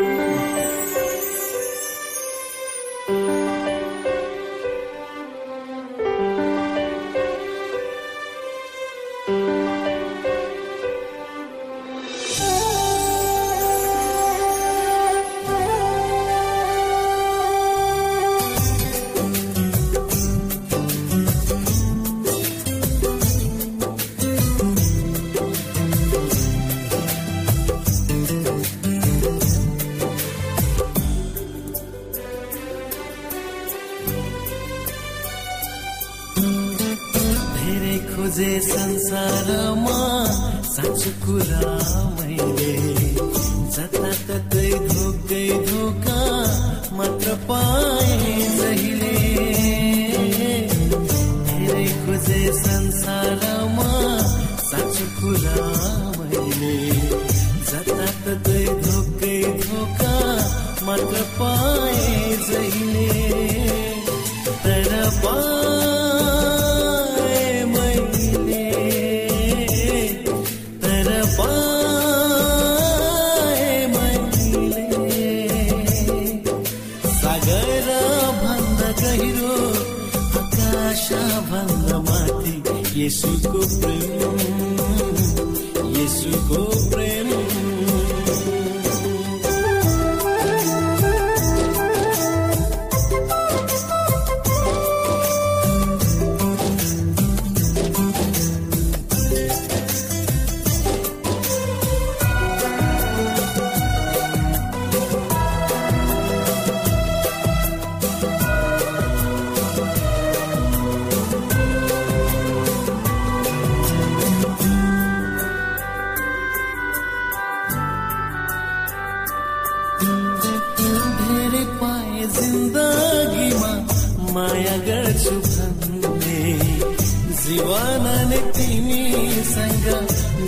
嗯。यसुको प्रेम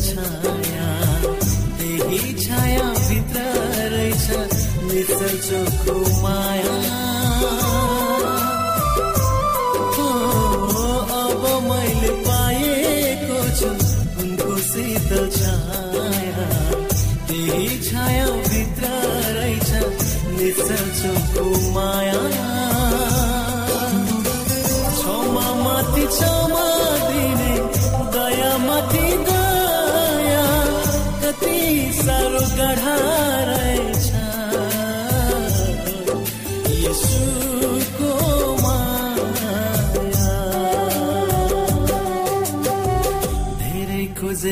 छाया त्यही छाया भित्र रहेछ निश्चल चोखो माया अब मैले पाएको छु उनको शीतल छाया।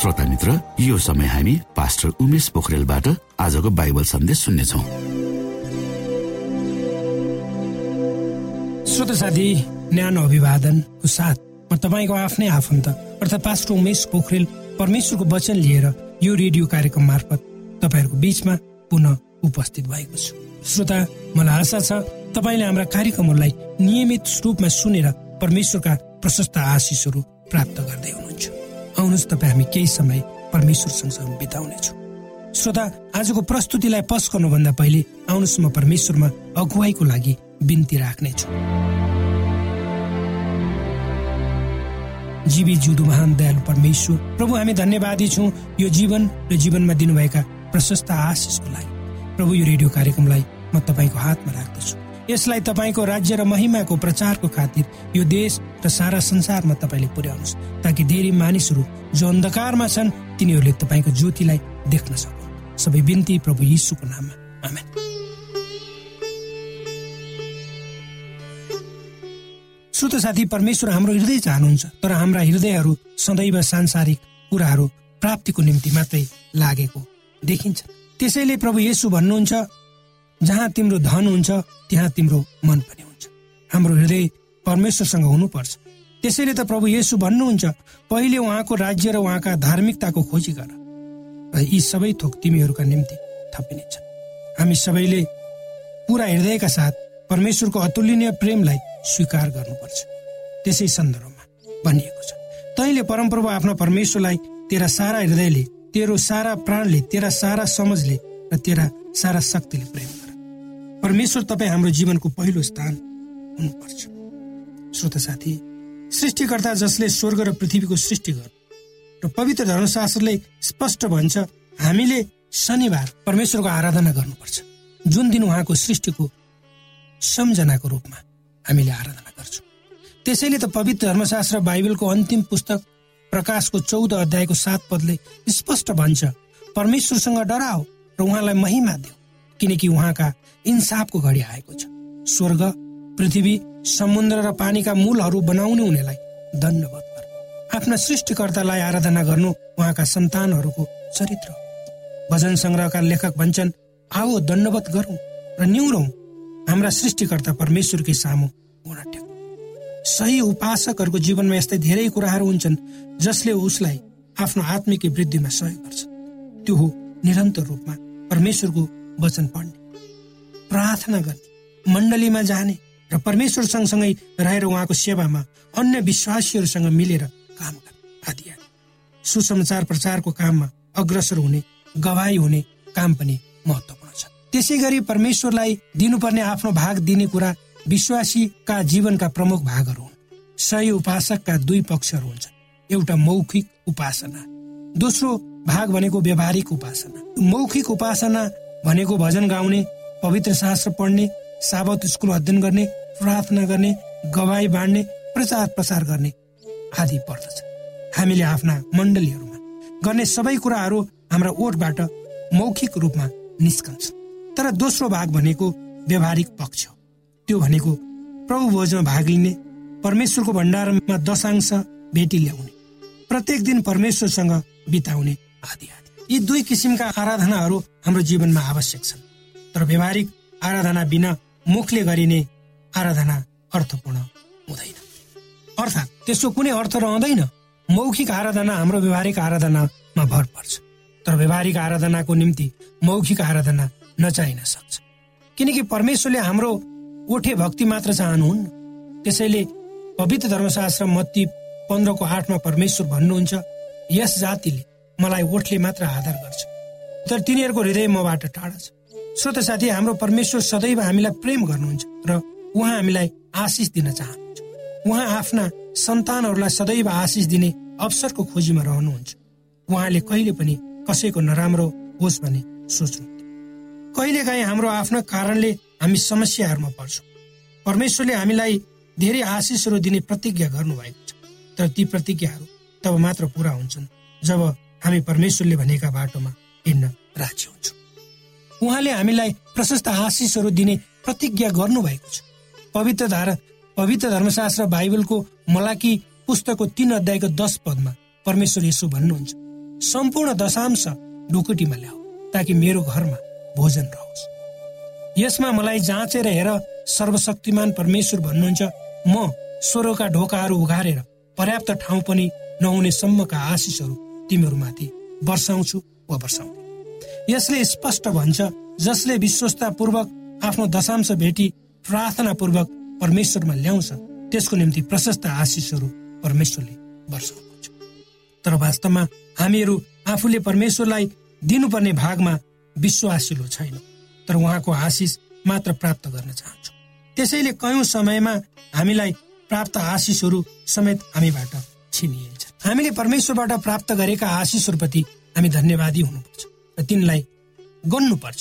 श्रोता मित्र यो समय हामी पास्टर उमेश पोखरेलबाट आजको बाइबल सन्देश सुन्नेछौ। श्रोत साथी न्यानो अभिवादनको साथ म तपाईँको आफ्नै आफन्त अर्थात् पास्टर उमेश पोखरेल परमेश्वरको वचन लिएर यो रेडियो कार्यक्रम मार्फत तपाईँहरूको बीचमा पुनः उपस्थित भएको छु। श्रोता मलाई आशा छ तपाईँले हाम्रा कार्यक्रमहरूलाई नियमित रूपमा सुनेर परमेश्वरका प्रशस्त आशिषहरू प्राप्त गर्दै हुनुहुन्छ। आउनुहोस् तपाईँ हामी केही समय परमेश्वर सँगसँग बिताउनेछौँ। श्रोता आजको प्रस्तुतिलाई पस गर्नुभन्दा पहिले आउनुहोस् म परमेश्वरमा अगुवाईको लागि बिन्ती राख्नेछु। जीवी जिउँदो महान दयालु परमेश्वर प्रभु हामी धन्यवादी छौँ यो जीवन र जीवनमा दिनुभएका प्रशस्त आशिषको लागि। प्रभु यो रेडियो कार्यक्रमलाई म तपाईँको हातमा राख्दछु। यसलाई तपाईँको राज्य र महिमाको प्रचारको खातिर यो देश र सारा संसारमा तपाईँले पुर्याउनुहोस् ताकि धेरै मानिसहरू जो अन्धकारमा छन् तिनीहरूले तपाईँको ज्योतिलाई देख्न सकुन्। सबै बिन्ती प्रभु यीशुको नाममा। आमेन। श्रोत साथी परमेश्वर हाम्रो हृदय चाहनुहुन्छ तर हाम्रा हृदयहरू सदैव सांसारिक कुराहरू प्राप्तिको निम्ति मात्रै लागेको देखिन्छ। त्यसैले प्रभु येसु भन्नुहुन्छ जहाँ तिम्रो धन हुन्छ त्यहाँ तिम्रो मन पनि हुन्छ। हाम्रो हृदय परमेश्वरसँग हुनुपर्छ। त्यसैले त प्रभु येसु भन्नुहुन्छ पहिले उहाँको राज्य र उहाँका धार्मिकताको खोजी गर। र यी सबै थोक तिमीहरूका निम्ति थपिनेछ हामी सबैले पुरा हृदयका साथ परमेश्वरको अतुलनीय प्रेमलाई स्वीकार गर्नुपर्छ। त्यसै सन्दर्भमा भनिएको छ तैँले परमप्रभु आफ्ना परमेश्वरलाई तेरा सारा हृदयले तेरो सारा प्राणले तेरा सारा समझले र तेरा सारा शक्तिले प्रेम परमेश्वर तपाईँ हाम्रो जीवनको पहिलो स्थान हुनुपर्छ। श्रोत साथी सृष्टिकर्ता जसले स्वर्ग र पृथ्वीको सृष्टि गर्नु र पवित्र धर्मशास्त्रले स्पष्ट भन्छ हामीले शनिबार परमेश्वरको आराधना गर्नुपर्छ। जुन दिन उहाँको सृष्टिको सम्झनाको रूपमा हामीले आराधना गर्छौँ। त्यसैले त पवित्र धर्मशास्त्र बाइबलको अन्तिम पुस्तक प्रकाशको चौध अध्यायको सात पदले स्पष्ट भन्छ परमेश्वरसँग डराओ र उहाँलाई महिमा देऊ किनकि उहाँका इन्साफको घडी आएको छ। स्वर्ग पृथ्वी समुद्र र पानीका मूलहरू बनाउने हुनेलाई गर। आफ्ना सृष्टिकर्तालाई आराधना गर्नु उहाँका सन्तानहरूको चरित्र भजन सङ्ग्रहका लेखक भन्छन् आओ दण्डवत गरौँ र निहुरौँ। हाम्रा सृष्टिकर्ता परमेश्वरकै सामु सही उपासकहरूको जीवनमा यस्तै धेरै कुराहरू हुन्छन् जसले उसलाई आफ्नो आत्मिक वृद्धिमा सहयोग गर्छ। त्यो हो निरन्तर रूपमा परमेश्वरको वचन पढ्ने। प्रार्थना गर्ने मण्डलीमा जाने र परमेश्वर सँगसँगै रहेर उहाँको सेवामा अन्य विश्वासीहरूसँग मिलेर काम गर्ने आदि सुसमाचार प्रचारको काममा अग्रसर हुने गवाई हुने काम पनि महत्वपूर्ण छ। त्यसै गरी परमेश्वरलाई दिनुपर्ने आफ्नो भाग दिने कुरा विश्वासीका जीवनका प्रमुख भागहरू हुन्। सही उपासकका दुई पक्षहरू हुन्छन्। एउटा मौखिक उपासना दोस्रो भाग भनेको व्यवहारिक उपासना। मौखिक उपासना भनेको भजन गाउने पवित्र शास्त्र पढ्ने साबत स्कुल अध्ययन गर्ने प्रार्थना गर्ने गवाई बाँड्ने प्रचार प्रसार गर्ने आदि पर्दछ। हामीले आफ्ना मण्डलीहरूमा गर्ने सबै कुराहरू हाम्रा ओठबाट मौखिक रूपमा निस्कन्छ। तर दोस्रो भाग भनेको व्यवहारिक पक्ष हो। त्यो भनेको प्रभु भोजमा भाग लिने परमेश्वरको भण्डारमा दशांश भेटी ल्याउने प्रत्येक दिन परमेश्वरसँग बिताउने आदि आदि। यी दुई किसिमका आराधनाहरू हाम्रो जीवनमा आवश्यक छन्। तर व्यवहारिक आराधना बिना मुखले गरिने आराधना अर्थपूर्ण हुँदैन। अर्थात् त्यसको कुनै अर्थ रहँदैन। मौखिक आराधना हाम्रो व्यवहारिक आराधनामा भर पर्छ। तर व्यवहारिक आराधनाको निम्ति मौखिक आराधना नचाहिन सक्छ। किनकि परमेश्वरले हाम्रो ओठे भक्ति मात्र चाहनुहुन्न। त्यसैले पवित्र धर्मशास्त्र मत्ती पन्ध्रको आठमा परमेश्वर भन्नुहुन्छ यस जातिले मलाई ओठले मात्र आधार गर्छ। तर तिनीहरूको हृदय मबाट टाढा छ। श्रोत साथी हाम्रो परमेश्वर सदैव हामीलाई प्रेम गर्नुहुन्छ र उहाँ हामीलाई आशिष दिन चाहनुहुन्छ। उहाँ आफ्ना सन्तानहरूलाई सदैव आशिष दिने अवसरको खोजीमा रहनुहुन्छ। उहाँले कहिले पनि कसैको नराम्रो होस् भन्ने सोच्नु कहिलेकाहीँ हाम्रो आफ्नो कारणले हामी समस्याहरूमा पर्छौँ। परमेश्वरले हामीलाई धेरै आशिषहरू दिने प्रतिज्ञा गर्नुभएको छ। तर ती प्रतिज्ञाहरू तब मात्र पुरा हुन्छन्। जब हामी परमेश्वरले भनेका बाटोमा हिँड्न राजी हुन्छौँ। उहाँले हामीलाई प्रशस्त आशिषहरू दिने प्रतिज्ञा गर्नुभएको छ। पवित्र धारा पवित्र धर्मशास्त्र बाइबलको मलाकी पुस्तकको तीन अध्यायको दश पदमा परमेश्वर यसो भन्नुहुन्छ सम्पूर्ण दशांश ढुकुटीमा ल्याऊ ताकि मेरो घरमा भोजन रहोस्। यसमा मलाई जाँचेर हेर सर्वशक्तिमान परमेश्वर भन्नुहुन्छ म स्वरका ढोकाहरू उघारेर पर्याप्त ठाउँ पनि नहुने सम्मका आशिषहरू तिमीहरूमाथि वर्षाउँछु वा वर्षाउँदै यसले स्पष्ट भन्छ जसले विश्वस्तापूर्वक आफ्नो दशांश भेटी प्रार्थना पूर्वक परमेश्वरमा ल्याउँछ त्यसको निम्ति प्रशस्त आशिषहरू परमेश्वरले वर्षाउनुहुन्छ। तर वास्तवमा हामीहरू आफूले परमेश्वरलाई दिनुपर्ने भागमा विश्वासिलो छैन तर उहाँको आशिष मात्र प्राप्त गर्न चाहन्छौँ। त्यसैले कयौँ समयमा हामीलाई प्राप्त आशिषहरू समेत हामीबाट छिनिन्छ हामीले परमेश्वरबाट प्राप्त गरेका आशिषहरूप्रति हामी धन्यवादी हुनुपर्छ र तिनलाई गन्नुपर्छ।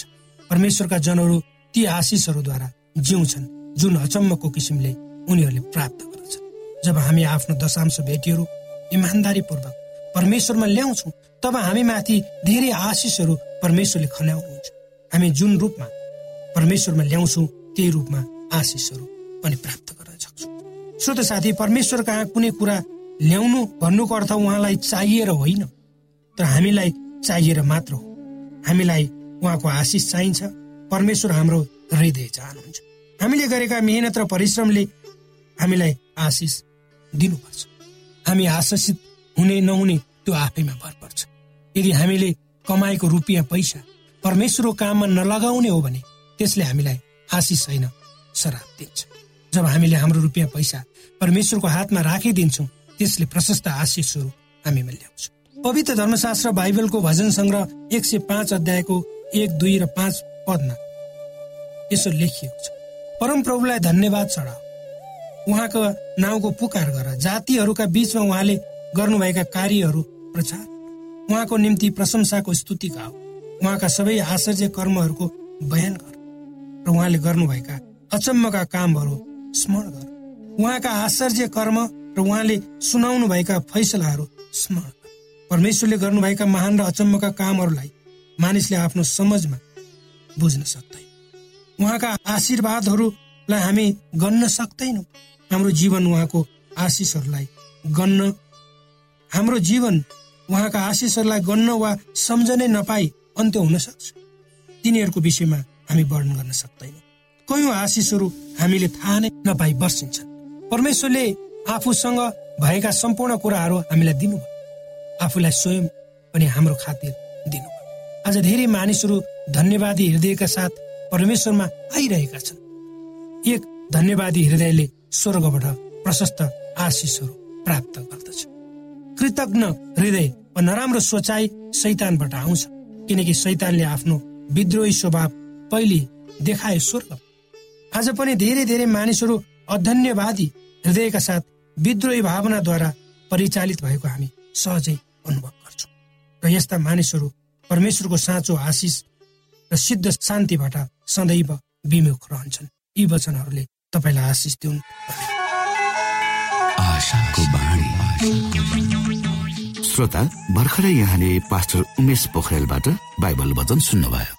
परमेश्वरका जनहरू ती आशिषहरूद्वारा जिउँछन् जुन अचम्मको किसिमले उनीहरूले प्राप्त गर्दछन्। जब हामी आफ्नो दशांश भेटीहरू इमान्दारीपूर्वक परमेश्वरमा ल्याउँछौँ तब हामी माथि धेरै आशिषहरू परमेश्वरले खन्याउनुहुन्छ। हामी जुन रूपमा परमेश्वरमा ल्याउँछौँ त्यही रूपमा आशिषहरू पनि प्राप्त गर्न सक्छौँ। श्रोत साथी परमेश्वर कहाँ कुनै कुरा ल्याउनु भन्नुको अर्थ उहाँलाई चाहिएर होइन तर हामीलाई चाहिएर मात्र हो। हामीलाई उहाँको आशिष चाहिन्छ परमेश्वर हाम्रो हृदय चाहनुहुन्छ। हामीले गरेका मेहनत र परिश्रमले हामीलाई आशिष दिनुपर्छ। हामी आशिषित हुने नहुने त्यो आफैमा भर पर्छ। यदि हामीले कमाएको रुपियाँ पैसा परमेश्वरको काममा नलगाउने हो भने त्यसले हामीलाई आशिष छैन श्राप दिन्छ। जब हामीले हाम्रो रुपियाँ पैसा परमेश्वरको हातमा राखिदिन्छौँ त्यसले प्रशस्त आशिषहरू हामीमा ल्याउँछ पवित्र धर्मशास्त्र बाइबलको भजन सङ्ग्रह एक सय पाँच अध्यायको एक दुई र पाँच पदमा यसो लेखिएको छ। परम प्रभुलाई धन्यवाद चढाऊ उहाँको नाउँको पुकार गर। जातिहरूका बीचमा उहाँले गर्नुभएका कार्यहरू प्रचार। उहाँको निम्ति प्रशंसाको स्तुति गाऊ उहाँका सबै आश्चर्य कर्महरूको बयान गर। र उहाँले गर्नुभएका अचम्मका कामहरू स्मरण गर। उहाँका आश्चर्य कर्म र उहाँले सुनाउनु भएका फैसलाहरू स्मरण परमेश्वरले गर्नुभएका महान र अचम्मका कामहरूलाई मानिसले आफ्नो समझमा बुझ्न सक्दैन। उहाँका आशीर्वादहरूलाई हामी गन्न सक्दैनौँ। हाम्रो जीवन उहाँको आशिषहरूलाई गन्न हाम्रो जीवन उहाँका आशिषहरूलाई गन्न वा सम्झनै नपाई अन्त्य हुन सक्छ। तिनीहरूको विषयमा हामी वर्णन गर्न सक्दैनौँ। कयौँ आशिषहरू हामीले थाहा नै नपाई बर्सिन्छन् परमेश्वरले आफूसँग भएका सम्पूर्ण कुराहरू हामीलाई दिनुभयो। आफूलाई स्वयं पनि हाम्रो खातिर दिनुभयो। आज धेरै मानिसहरू धन्यवादी हृदयका साथ परमेश्वरमा आइरहेका छन्। एक धन्यवादी हृदयले स्वर्गबाट प्रशस्त आशिषहरू प्राप्त गर्दछ। कृतज्ञ हृदय वा नराम्रो सोचाइ शैतानबाट आउँछ। किनकि शैतानले आफ्नो विद्रोही स्वभाव पहिले देखायो स्वर्ग आज पनि धेरै धेरै मानिसहरू अधन्यवादी हृदयका साथ विद्रोही भावनाद्वारा परिचालित भएको हामी सहजै अनुभव गर्छौँ। र यस्ता मानिसहरू परमेश्वरको साँचो आशिष र सिद्ध शान्तिबाट सदैव विमुख रहन्छन्। यी वचनहरूले तपाईँलाई आशिष दिउन्। श्रोता भर्खरै यहाँले पास्टर उमेश पोखरेलबाट बाइबल वचन सुन्नुभयो।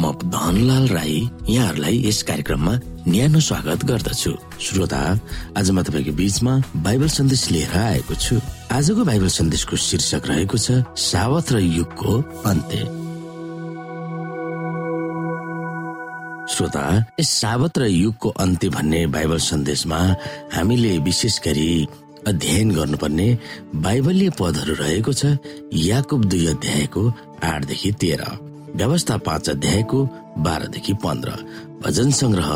म धनलाल राई यहाँहरूलाई यस कार्यक्रममा न्यानो स्वागत गर्दछु। श्रोता आज म तपाईँको बीचमा बाइबल सन्देश लिएर आएको छु। आजको बाइबल सन्देशको शीर्षक रहेको छ सावत र युगको अन्त्य। श्रोता यस सावत र युगको अन्त्य भन्ने बाइबल सन्देशमा हामीले विशेष गरी अध्ययन गर्नुपर्ने बाइबलीय पदहरू रहेको छ याकुब दुई अध्यायको आठदेखि तेह्र। व्यवस्था पाँच अध्यायको बाह्रदेखि पन्ध्र। भजन संग्रह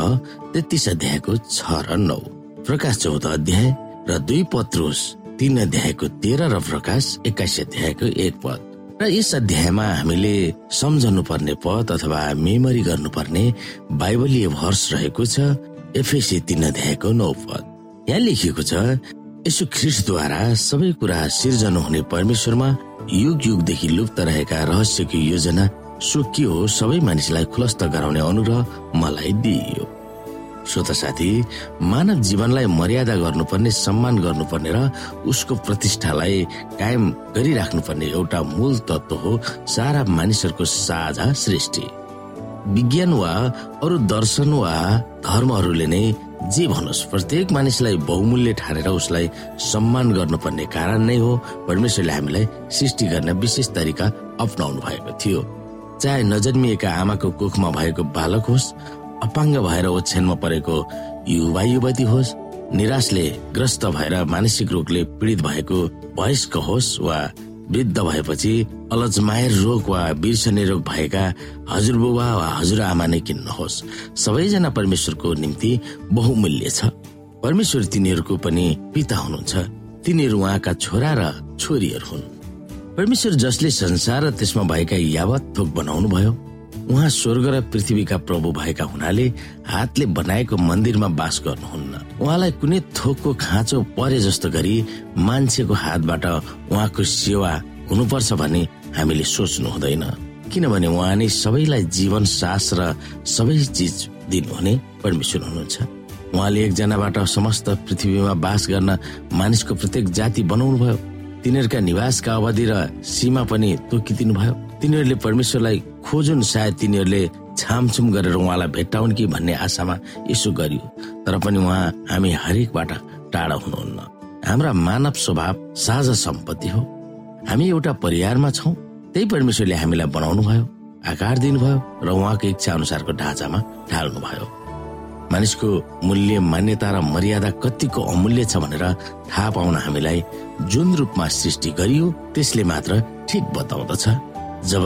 तेत्तिस अध्यायको छ र नौ। प्रकाश चौध अध्याय र दुई पत्रुस तीन अध्यायको तेह्र र प्रकाश एक्काइस अध्यायको एक पद। र यस अध्यायमा हामीले सम्झनु पर्ने पद अथवा मेमोरी गर्नुपर्ने बाइबलीय भर्स रहेको छ एफएसी तीन अध्यायको नौ पद। यहाँ लेखिएको छ यसो ख्रिस्टद्वारा सबै कुरा सिर्जना हुने परमेश्वरमा युग युगदेखि लुप्त रहेका रहस्यको योजना सो के हो सबै मानिसलाई खुलस्त गराउने अनुग्रह मलाई दिइयो। श्रोता साथी मानव जीवनलाई मर्यादा गर्नुपर्ने सम्मान गर्नुपर्ने र उसको प्रतिष्ठालाई कायम गरिराख्नुपर्ने एउटा मूल तत्व हो सारा मानिसहरूको साझा सृष्टि। विज्ञान वा अरू दर्शन वा धर्महरूले नै जे भनोस् प्रत्येक मानिसलाई बहुमूल्य ठानेर उसलाई सम्मान गर्नुपर्ने कारण नै हो। परमेश्वरले हामीलाई सृष्टि गर्न विशेष तरिका अप्नाउनु भएको थियो। चाहे नजन्मिएका आमाको कुखमा भएको बालक होस् अपाङ्ग भएर ओछ्यानमा परेको युवा युवती होस् निराशले ग्रस्त भएर मानसिक रोगले पीडित भएको वयस्क होस् वा वृद्ध भएपछि अलजमायर रोग वा बिर्सने रोग भएका हजुरबुबा वा हजुरआमा नै किन्न होस्। सबैजना परमेश्वरको निम्ति बहुमूल्य छ। परमेश्वर तिनीहरूको पनि पिता हुनुहुन्छ। तिनीहरू उहाँका छोरा र छोरीहरू हुन्। परमेश्वर जसले संसार र त्यसमा भएका यावत थोक बनाउनु भयो उहाँ स्वर्ग र पृथ्वीका प्रभु भएका हुनाले हातले बनाएको मन्दिरमा बास गर्नुहुन्न। उहाँलाई कुनै थोकको खाँचो परे जस्तो गरी मान्छेको हातबाट उहाँको सेवा हुनुपर्छ भन्ने हामीले सोच्नु हुँदैन। किनभने उहाँ नै सबैलाई जीवन सास र सबै चिज दिनुहुने परमेश्वर हुनुहुन्छ। उहाँले एकजनाबाट समस्त पृथ्वीमा बास गर्न मानिसको प्रत्येक जाति बनाउनु भयो तिनीहरूका निवासका अवधि र सीमा पनि तोकिदिनु भयो तिनीहरूले परमेश्वरलाई खोजुन् सायद तिनीहरूले छामछुम गरेर उहाँलाई भेट्टाउन् कि भन्ने आशामा यसो गरियो। तर पनि उहाँ हामी हरेकबाट टाढा हुनुहुन्न। हाम्रा मानव स्वभाव साझा सम्पत्ति हो। हामी एउटा परिवारमा छौँ। त्यही परमेश्वरले हामीलाई बनाउनु भयो आकार दिनुभयो र उहाँको इच्छा अनुसारको ढाँचामा ढाल्नुभयो। मानिसको मूल्य मान्यता र मर्यादा कतिको अमूल्य छ भनेर थाहा पाउन हामीलाई जुन रूपमा सृष्टि गरियो त्यसले मात्र ठिक बताउँदछ। जब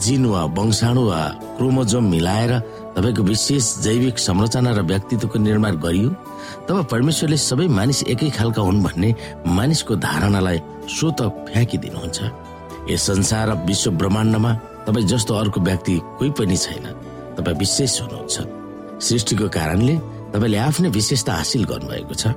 जिन वा वंशाणु वा क्रोमोजोम मिलाएर तपाईँको विशेष जैविक संरचना र व्यक्तित्वको निर्माण गरियो तब परमेश्वरले सबै मानिस एकै खालका हुन् भन्ने मानिसको धारणालाई स्वत फ्याँकिदिनुहुन्छ। यस संसार र विश्व ब्रह्माण्डमा तपाईँ जस्तो अर्को व्यक्ति कोही पनि छैन। तपाईँ विशेष हुनुहुन्छ। सृष्टिको कारणले तपाईँले आफ्नै विशेषता हासिल गर्नुभएको छ।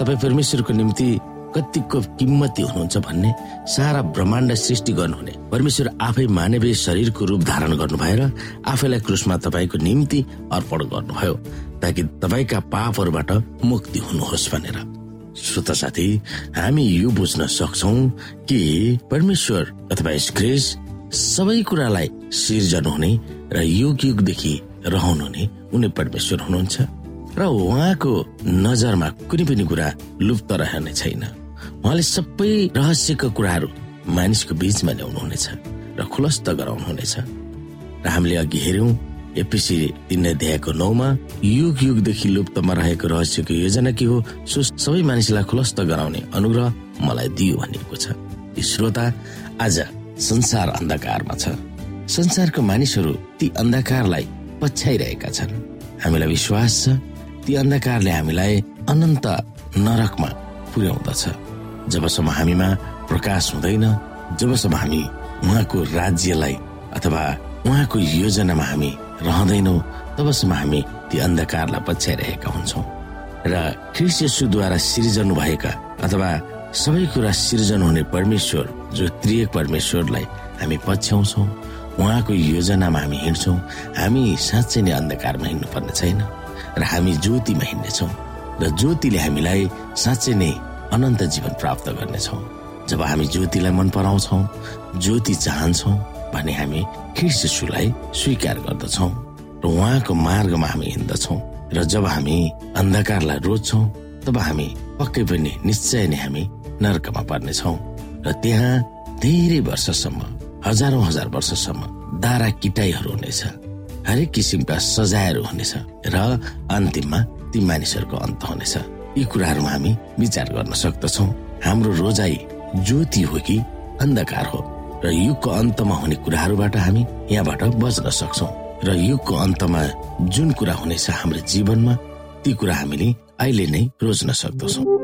तपाईँ परमेश्वरको निम्ति कतिको किम्मती हुनुहुन्छ भन्ने सारा ब्रह्माण्ड सृष्टि गर्नुहुने। परमेश्वर आफै मानवीय शरीरको रूप धारण गर्नु भएर आफैलाई क्रुसमा तपाईँको निम्ति अर्पण गर्नुभयो ताकि तपाईँका पापहरूबाट मुक्ति हुनुहोस् भनेर। श्रोता साथी हामी यो बुझ्न सक्छौ कि परमेश्वर अथवा सबै कुरालाई सिर्जन हुने र युग युगदेखि रहनु हुने उनी परमेश्वर हुनुहुन्छ। र उहाँको नजरमा कुनै पनि कुरा लुप्त रहने छैन। उहाँले सबै रहस्यका कुराहरू मानिसको बीचमा ल्याउनु हुनेछ र खुलस्त गराउनु हुनेछ र हामीले अघि हेर्यौं एपिसी तीन अध्यायको नौमा युग युगदेखि लुप्तमा रहेको रहस्यको योजना के हो सो सबै मानिसलाई खुलस्त गराउने अनुग्रह मलाई दियो भनिएको छ। श्रोता आज संसार अन्धकारमा छ। संसारको मानिसहरू ती अन्धकारलाई पछ्याइरहेका छन्। हामीलाई विश्वास छ ती अन्धकारले हामीलाई अनन्त नरकमा पुर्याउँदछ। जबसम्म हामीमा प्रकाश हुँदैन जबसम्म हामी उहाँको राज्यलाई अथवा उहाँको योजनामा हामी रहँदैनौँ तबसम्म हामी ती अन्धकारलाई पछ्याइरहेका हुन्छौँ। र ख्रिस्टद्वारा सिर्जनु भएका अथवा सबै कुरा सिर्जन हुने परमेश्वर जो त्रियक परमेश्वरलाई हामी पछ्याउँछौँ उहाँको योजनामा हामी हिँड्छौँ हामी साँच्चै नै अन्धकारमा हिँड्नु पर्ने छैन र हामी ज्योतिमा हिँड्नेछौँ र ज्योतिले हामीलाई साँच्चै नै अनन्त जीवन प्राप्त गर्नेछौँ। जब हामी ज्योतिलाई मन पराउँछौँ ज्योति चाहन्छौँ भने हामी ख्रिस्टलाई स्वीकार गर्दछौँ र उहाँको मार्गमा हामी हिँड्दछौँ र जब हामी अन्धकारलाई रोज्छौँ तब हामी पक्कै पनि निश्चय नै हामी नर्कमा पर्नेछौँ र त्यहाँ धेरै वर्षसम्म हजारौं हजार वर्षसम्म दारा किटाईहरू हुनेछ हरेक किसिमका सजायहरू हुनेछ र अन्तिममा ती मानिसहरूको अन्त हुनेछ। यी कुराहरूमा हामी विचार गर्न सक्दछौ। हाम्रो रोजाई ज्योति हो कि अन्धकार हो? र युगको अन्तमा हुने कुराहरूबाट हामी यहाँबाट बच्न सक्छौ। र युगको अन्तमा जुन कुरा हुनेछ हाम्रो जीवनमा ती कुरा हामीले अहिले नै रोज्न सक्दछौँ।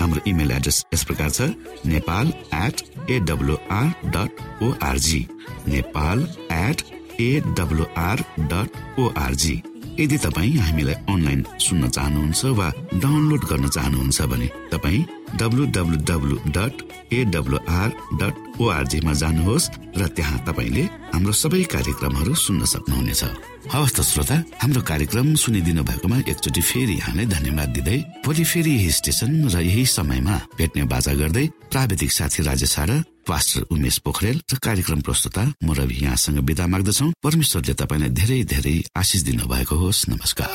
हाम्रो इमेल एड्रेस यस प्रकार छ Nepal at AWR dot ORG Nepal at AWR dot ORG यदि तपाईँ हामीलाई अनलाइन सुन्न चाहनुहुन्छ वा डाउनलोड गर्न चाहनुहुन्छ भने तपाईँ डब्लु डट एडब्लुआर डट ओआरजीमा जानुहोस् र त्यहाँ तपाईँले हाम्रो सबै कार्यक्रमहरू सुन्न सक्नुहुनेछ। हवस् त श्रोता हाम्रो कार्यक्रम सुनिदिनु भएकोमा एकचोटि फेरि यहाँलाई धन्यवाद दिँदै भोलि फेरि यही स्टेशन र यही समयमा भेट्ने बाजा गर्दै प्राविधिक साथी राजेश पास्टर उमेश पोखरेल र कार्यक्रम प्रस्तुता म रवि यहाँसँग विदा माग्दछौ। परमेश्वरले तपाईँलाई धेरै धेरै आशिष दिनु भएको होस्। नमस्कार।